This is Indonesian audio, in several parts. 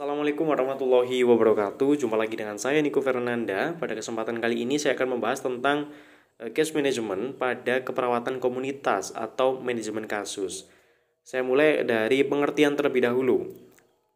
Assalamualaikum warahmatullahi wabarakatuh. Jumpa lagi dengan saya Niko Fernanda. Pada kesempatan kali ini saya akan membahas tentang eh, case management pada keperawatan komunitas atau manajemen kasus. Saya mulai dari pengertian terlebih dahulu.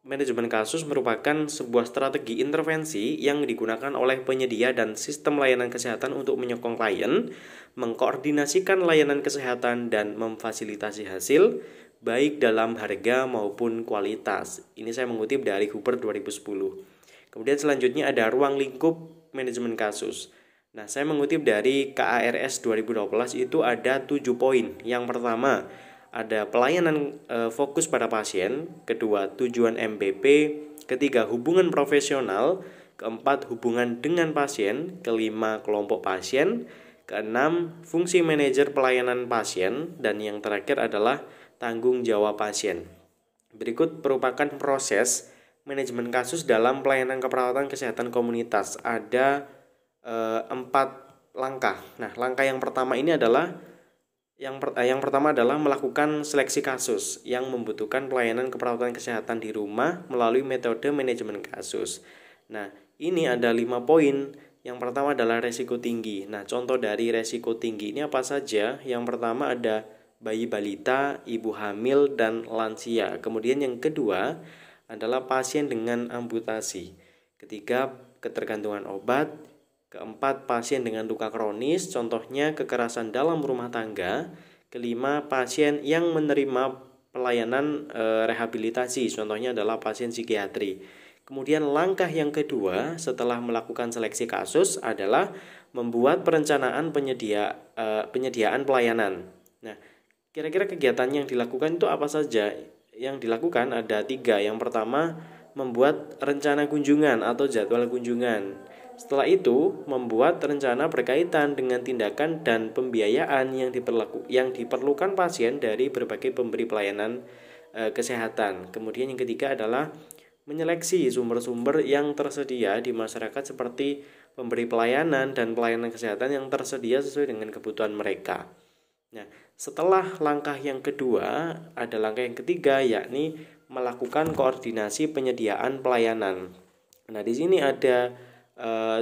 Manajemen kasus merupakan sebuah strategi intervensi yang digunakan oleh penyedia dan sistem layanan kesehatan untuk menyokong klien, mengkoordinasikan layanan kesehatan, dan memfasilitasi hasil, baik dalam harga maupun kualitas. Ini saya mengutip dari Hooper 2010. Kemudian selanjutnya ada ruang lingkup manajemen kasus. Nah, saya mengutip dari KARS 2012 itu ada 7 poin. Yang pertama, ada pelayanan e, fokus pada pasien, kedua tujuan MPP, ketiga hubungan profesional, keempat hubungan dengan pasien, kelima kelompok pasien, keenam fungsi manajer pelayanan pasien, dan yang terakhir adalah tanggung jawab pasien. Berikut merupakan proses manajemen kasus dalam pelayanan keperawatan kesehatan komunitas. Ada e, empat langkah. Nah, langkah yang pertama ini adalah yang, per, yang pertama adalah melakukan seleksi kasus yang membutuhkan pelayanan keperawatan kesehatan di rumah melalui metode manajemen kasus. Nah, ini ada lima poin. Yang pertama adalah resiko tinggi. Nah, contoh dari resiko tinggi ini apa saja? Yang pertama ada bayi balita, ibu hamil, dan lansia. Kemudian yang kedua adalah pasien dengan amputasi. Ketiga, ketergantungan obat. Keempat, pasien dengan luka kronis, contohnya kekerasan dalam rumah tangga. Kelima, pasien yang menerima pelayanan e, rehabilitasi, contohnya adalah pasien psikiatri. Kemudian langkah yang kedua setelah melakukan seleksi kasus adalah membuat perencanaan penyedia e, penyediaan pelayanan. Nah, Kira-kira kegiatan yang dilakukan itu apa saja? Yang dilakukan ada tiga. Yang pertama, membuat rencana kunjungan atau jadwal kunjungan. Setelah itu, membuat rencana berkaitan dengan tindakan dan pembiayaan yang diperlaku yang diperlukan pasien dari berbagai pemberi pelayanan e, kesehatan. Kemudian yang ketiga adalah menyeleksi sumber-sumber yang tersedia di masyarakat seperti pemberi pelayanan dan pelayanan kesehatan yang tersedia sesuai dengan kebutuhan mereka. Nah, setelah langkah yang kedua, ada langkah yang ketiga yakni melakukan koordinasi penyediaan pelayanan. Nah, di sini ada uh,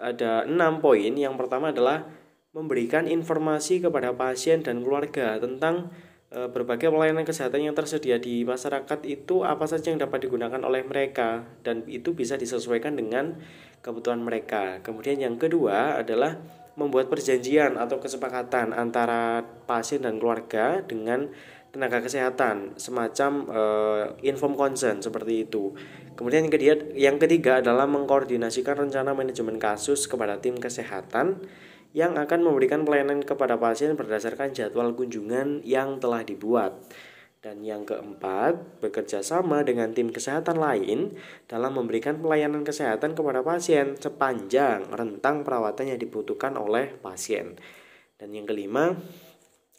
ada enam poin. Yang pertama adalah memberikan informasi kepada pasien dan keluarga tentang uh, berbagai pelayanan kesehatan yang tersedia di masyarakat itu apa saja yang dapat digunakan oleh mereka dan itu bisa disesuaikan dengan kebutuhan mereka. Kemudian yang kedua adalah membuat perjanjian atau kesepakatan antara pasien dan keluarga dengan tenaga kesehatan semacam uh, inform consent seperti itu. Kemudian yang ketiga, yang ketiga adalah mengkoordinasikan rencana manajemen kasus kepada tim kesehatan yang akan memberikan pelayanan kepada pasien berdasarkan jadwal kunjungan yang telah dibuat. Dan yang keempat, bekerja sama dengan tim kesehatan lain dalam memberikan pelayanan kesehatan kepada pasien sepanjang rentang perawatan yang dibutuhkan oleh pasien. Dan yang kelima,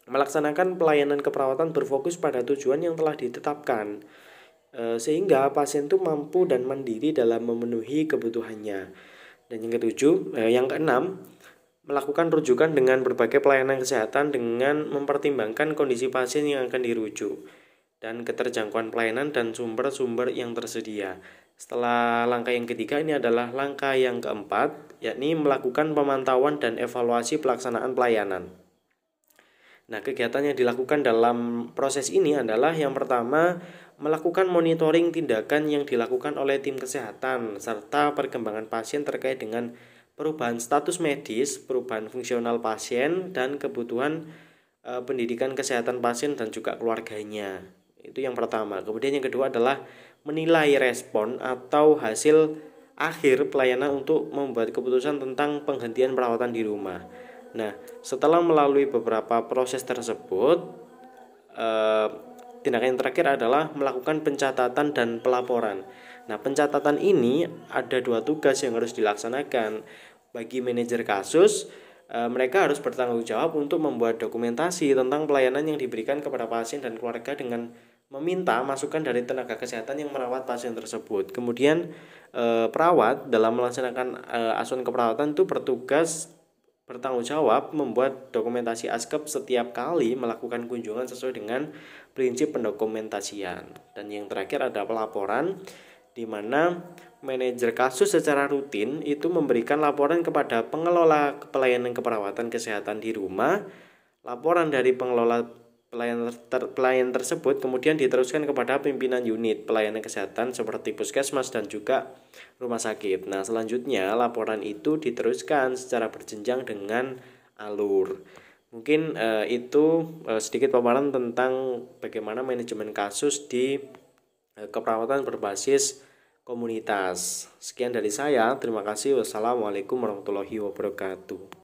melaksanakan pelayanan keperawatan berfokus pada tujuan yang telah ditetapkan e, sehingga pasien itu mampu dan mandiri dalam memenuhi kebutuhannya. Dan yang ketujuh, eh, yang keenam, melakukan rujukan dengan berbagai pelayanan kesehatan dengan mempertimbangkan kondisi pasien yang akan dirujuk dan keterjangkauan pelayanan dan sumber-sumber yang tersedia. Setelah langkah yang ketiga ini adalah langkah yang keempat, yakni melakukan pemantauan dan evaluasi pelaksanaan pelayanan. Nah, kegiatan yang dilakukan dalam proses ini adalah yang pertama, melakukan monitoring tindakan yang dilakukan oleh tim kesehatan serta perkembangan pasien terkait dengan perubahan status medis, perubahan fungsional pasien, dan kebutuhan e, pendidikan kesehatan pasien dan juga keluarganya. Itu yang pertama. Kemudian yang kedua adalah menilai respon atau hasil akhir pelayanan untuk membuat keputusan tentang penghentian perawatan di rumah. Nah, setelah melalui beberapa proses tersebut, e, tindakan yang terakhir adalah melakukan pencatatan dan pelaporan. Nah, pencatatan ini ada dua tugas yang harus dilaksanakan. Bagi manajer kasus, e, mereka harus bertanggung jawab untuk membuat dokumentasi tentang pelayanan yang diberikan kepada pasien dan keluarga dengan meminta masukan dari tenaga kesehatan yang merawat pasien tersebut. Kemudian e, perawat dalam melaksanakan e, asuhan keperawatan itu bertugas bertanggung jawab membuat dokumentasi askep setiap kali melakukan kunjungan sesuai dengan prinsip pendokumentasian. Dan yang terakhir ada pelaporan di mana manajer kasus secara rutin itu memberikan laporan kepada pengelola pelayanan keperawatan kesehatan di rumah. Laporan dari pengelola pelayan, ter, pelayan tersebut kemudian diteruskan kepada pimpinan unit pelayanan kesehatan seperti puskesmas dan juga rumah sakit. Nah, selanjutnya laporan itu diteruskan secara berjenjang dengan alur. Mungkin uh, itu uh, sedikit paparan tentang bagaimana manajemen kasus di uh, keperawatan berbasis komunitas. Sekian dari saya. Terima kasih. Wassalamualaikum warahmatullahi wabarakatuh.